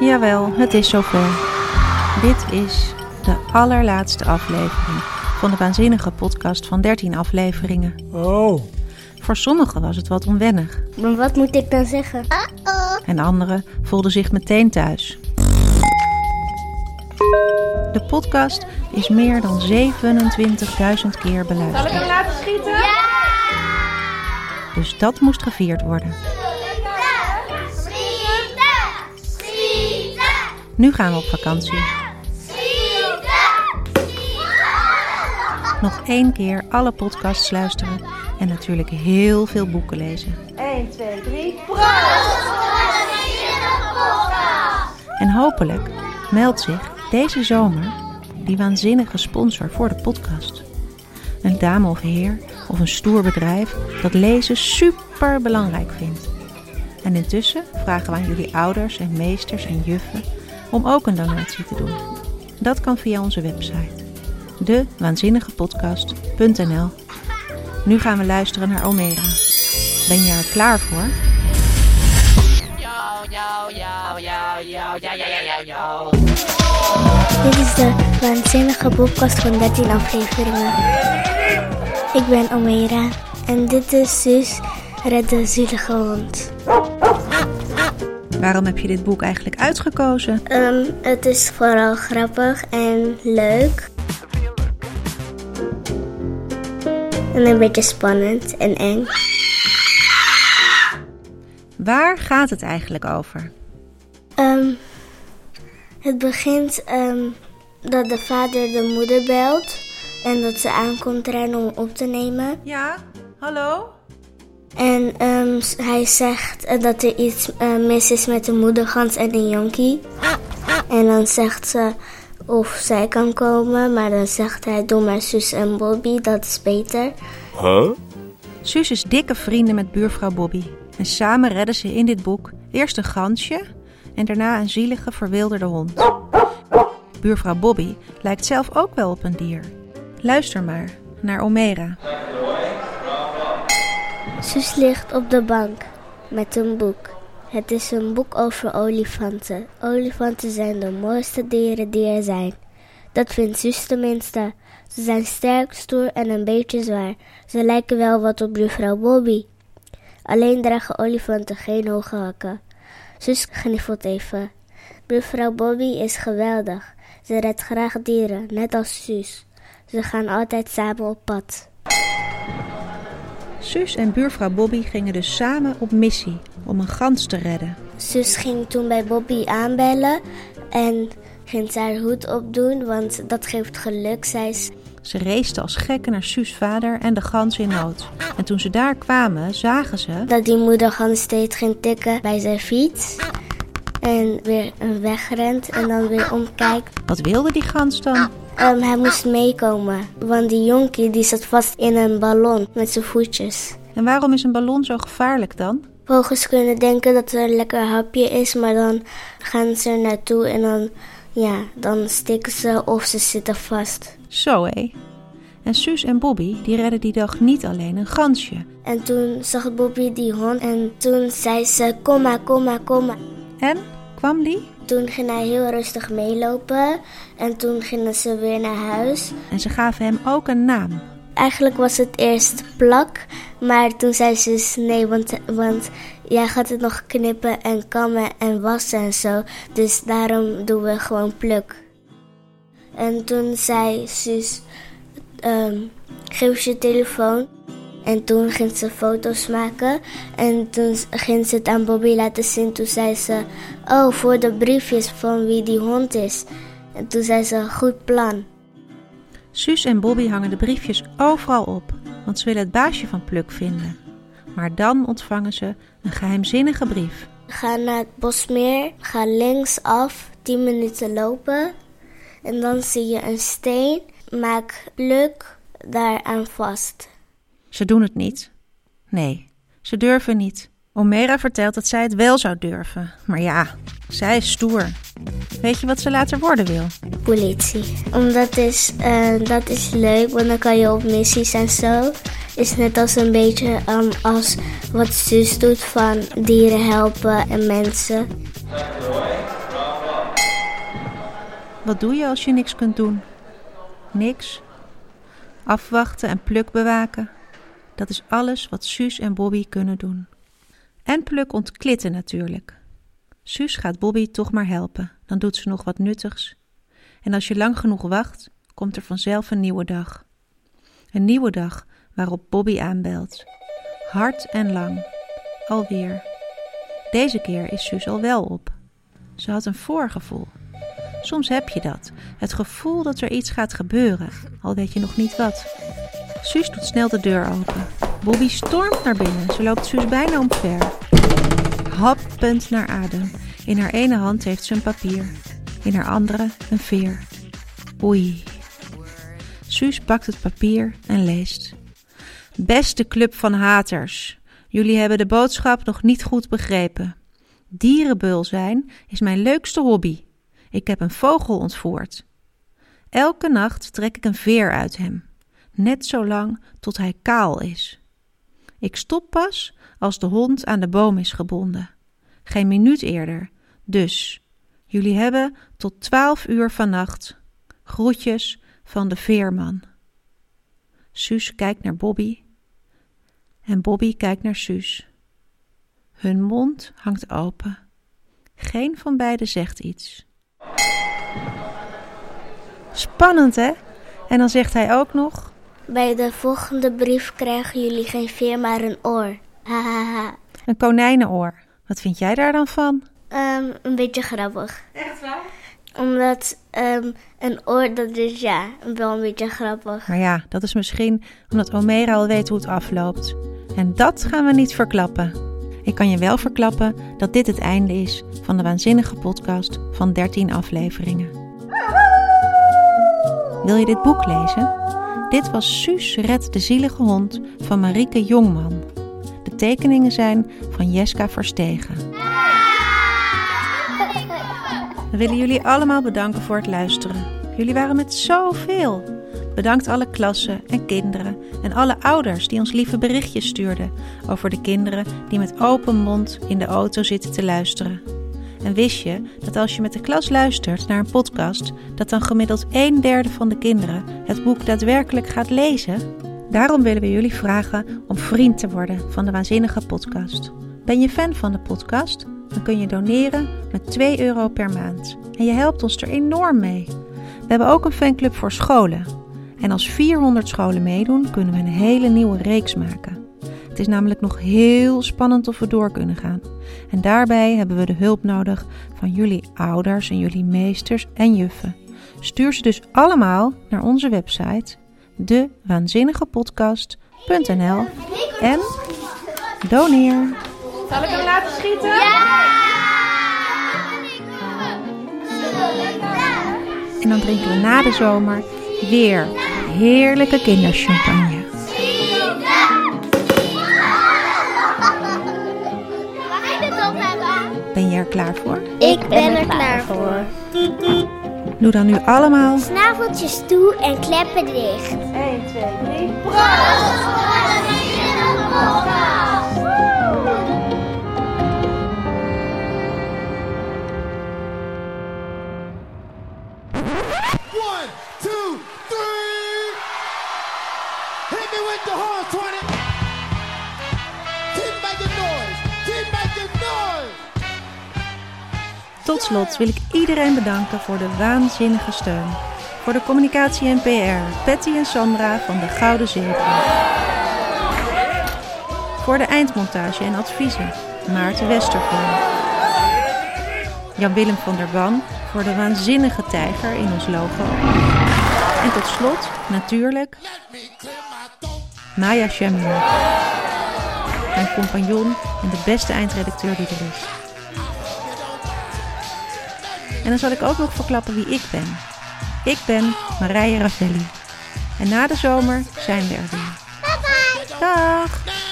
Jawel, het is zover. Dit is de allerlaatste aflevering van de waanzinnige podcast van 13 afleveringen. Oh, Voor sommigen was het wat onwennig Maar wat moet ik dan zeggen? en anderen voelden zich meteen thuis. De podcast is meer dan 27.000 keer beluisterd. Zal ik hem laten schieten? Ja! Dus dat moest gevierd worden. Nu gaan we op vakantie. Nog één keer alle podcasts luisteren en natuurlijk heel veel boeken lezen. 1, 2, 3. En hopelijk meldt zich deze zomer die waanzinnige sponsor voor de podcast. Een dame of heer of een stoer bedrijf dat lezen super belangrijk vindt. En intussen vragen we aan jullie ouders en meesters en juffen om ook een donatie te doen. Dat kan via onze website dewaanzinnigepodcast.nl. Nu gaan we luisteren naar Omera. Ben je er klaar voor? Dit is de waanzinnige podcast van 13 afleveringen. Ik ben Omera en dit is Sus Red de Zielige Hond. Waarom heb je dit boek eigenlijk uitgekozen? Ehm, het is vooral grappig en leuk. En een beetje spannend en eng. Waar gaat het eigenlijk over? Ehm, het begint ehm, dat de vader de moeder belt en dat ze aankomt rennen om op te nemen. Ja, hallo? En ehm, hij zegt eh, dat er iets eh, mis is met de moedergans en de jonkie. En dan zegt ze of zij kan komen, maar dan zegt hij doe maar zus en Bobby, dat is beter. Suus is dikke vrienden met buurvrouw Bobby. En samen redden ze in dit boek eerst een gansje en daarna een zielige verwilderde hond. Buurvrouw Bobby lijkt zelf ook wel op een dier. Luister maar naar Omera. Sus ligt op de bank met een boek. Het is een boek over olifanten. Olifanten zijn de mooiste dieren die er zijn. Dat vindt Sus tenminste. Ze zijn sterk, stoer en een beetje zwaar. Ze lijken wel wat op buurvrouw Bobby. Alleen dragen olifanten geen hoge hakken. Sus gniffelt even. Buurvrouw Bobby is geweldig. Ze redt graag dieren, net als Sus. Ze gaan altijd samen op pad. Suus en buurvrouw Bobby gingen dus samen op missie om een gans te redden. Zus ging toen bij Bobby aanbellen en ging ze haar hoed opdoen, want dat geeft geluk, zei ze. Ze als gekken naar Suus' vader en de gans in nood. En toen ze daar kwamen, zagen ze... Dat die moedergans steeds ging tikken bij zijn fiets. En weer wegrent en dan weer omkijkt. Wat wilde die gans dan? Ehm, hij moest meekomen, want die jonkie die zat vast in een ballon met zijn voetjes. En waarom is een ballon zo gevaarlijk dan? Vogels kunnen denken dat er een lekker hapje is, maar dan gaan ze er naartoe en dan, ja, dan stikken ze of ze zitten vast. Zo hé. En Suus en Bobby die redden die dag niet alleen een gansje. En toen zag Bobby die hond en toen zei ze, kom maar, kom maar, kom maar. En kwam die? Toen ging hij heel rustig meelopen en toen gingen ze weer naar huis. En ze gaven hem ook een naam. Eigenlijk was het eerst plak, maar toen zei ze dus nee, want, want jij gaat het nog knippen en kammen en wassen en zo. Dus daarom doen we gewoon pluk. En toen zei Suus, ehm, geef je telefoon. En toen ging ze foto's maken. En toen ging ze het aan Bobby laten zien. Toen zei ze, oh, voor de briefjes van wie die hond is. En toen zei ze, goed plan. Suus en Bobby hangen de briefjes overal op, want ze willen het baasje van Pluk vinden. Maar dan ontvangen ze een geheimzinnige brief. Ga naar het bosmeer, ga linksaf, 10 minuten lopen. En dan zie je een steen, maak pluk daaraan vast. Ze doen het niet. Nee, ze durven niet. Omera vertelt dat zij het wel zou durven. Maar ja, zij is stoer. Weet je wat ze later worden wil? Politie. Omdat is, eh, dat is leuk, want dan kan je op missies en zo. Is net als een beetje ehm, als wat zus doet van dieren helpen en mensen. wat doe je als je niks kunt doen? Niks. Afwachten en Pluk bewaken. Dat is alles wat Suus en Bobby kunnen doen. En Pluk ontklitten natuurlijk. Suus gaat Bobby toch maar helpen, dan doet ze nog wat nuttigs. En als je lang genoeg wacht, komt er vanzelf een nieuwe dag. Een nieuwe dag waarop Bobby aanbelt. Hard en lang. Alweer. Deze keer is Suus al wel op. Ze had een voorgevoel. Soms heb je dat. Het gevoel dat er iets gaat gebeuren, al weet je nog niet wat. Suus doet snel de deur open. Bobby stormt naar binnen. Ze loopt Suus bijna omver. Happend naar adem. In haar ene hand heeft ze een papier. In haar andere een veer. Oei. Suus pakt het papier en leest. Beste club van haters. Jullie hebben de boodschap nog niet goed begrepen. Dierenbeul zijn is mijn leukste hobby. Ik heb een vogel ontvoerd. Elke nacht trek ik een veer uit hem, net zo lang tot hij kaal is. Ik stop pas als de hond aan de boom is gebonden. Geen minuut eerder. Dus, jullie hebben tot twaalf uur vannacht. Groetjes van de veerman. Suus kijkt naar Bobby en Bobby kijkt naar Suus. Hun mond hangt open. Geen van beiden zegt iets. Spannend, hè? En dan zegt hij ook nog: Bij de volgende brief krijgen jullie geen veer, maar een oor. Hahaha. Een konijnenoor. Wat vind jij daar dan van? Ehm, een beetje grappig. Echt waar? Omdat ehm, een oor, dat is ja, wel een beetje grappig. Maar ja, dat is misschien omdat Omera al weet hoe het afloopt. En dat gaan we niet verklappen. Ik kan je wel verklappen dat dit het einde is van de waanzinnige podcast van 13 afleveringen. Wil je dit boek lezen? Dit was Suus Red de zielige hond van Marieke Jongman. De tekeningen zijn van Jeska Verstegen. We willen jullie allemaal bedanken voor het luisteren. Jullie waren met zoveel. Bedankt alle klassen en kinderen en alle ouders die ons lieve berichtjes stuurden over de kinderen die met open mond in de auto zitten te luisteren. En wist je dat als je met de klas luistert naar een podcast, dat dan gemiddeld een derde van de kinderen het boek daadwerkelijk gaat lezen? Daarom willen we jullie vragen om vriend te worden van de waanzinnige podcast. Ben je fan van de podcast? Dan kun je doneren met 2 euro per maand. En je helpt ons er enorm mee. We hebben ook een fanclub voor scholen. En als 400 scholen meedoen, kunnen we een hele nieuwe reeks maken. Het is namelijk nog heel spannend of we door kunnen gaan. En daarbij hebben we de hulp nodig van jullie ouders en jullie meesters en juffen. Stuur ze dus allemaal naar onze website dewaanzinnigepodcast.nl en doneer. Zal ik hem laten schieten? En dan drinken we na de zomer weer heerlijke kinderchampagne. Ben je er klaar voor? Ik ben er klaar voor. Doe dan nu allemaal Snaveltjes toe en kleppen dicht. 1, 2, 3. One, two, three. Hit me with the horn, 20. Tot slot wil ik iedereen bedanken voor de waanzinnige steun. Voor de communicatie en PR, Patty en Sandra van de Gouden Zilver. Voor de eindmontage en adviezen, Maarten Westervoort. Jan-Willem van der Ban voor de waanzinnige tijger in ons logo. En tot slot, natuurlijk. Maya Shamir. Mijn compagnon en de beste eindredacteur die er is. En dan zal ik ook nog verklappen wie ik ben. Ik ben Marije Ravelli. En na de zomer zijn we er weer. Dag!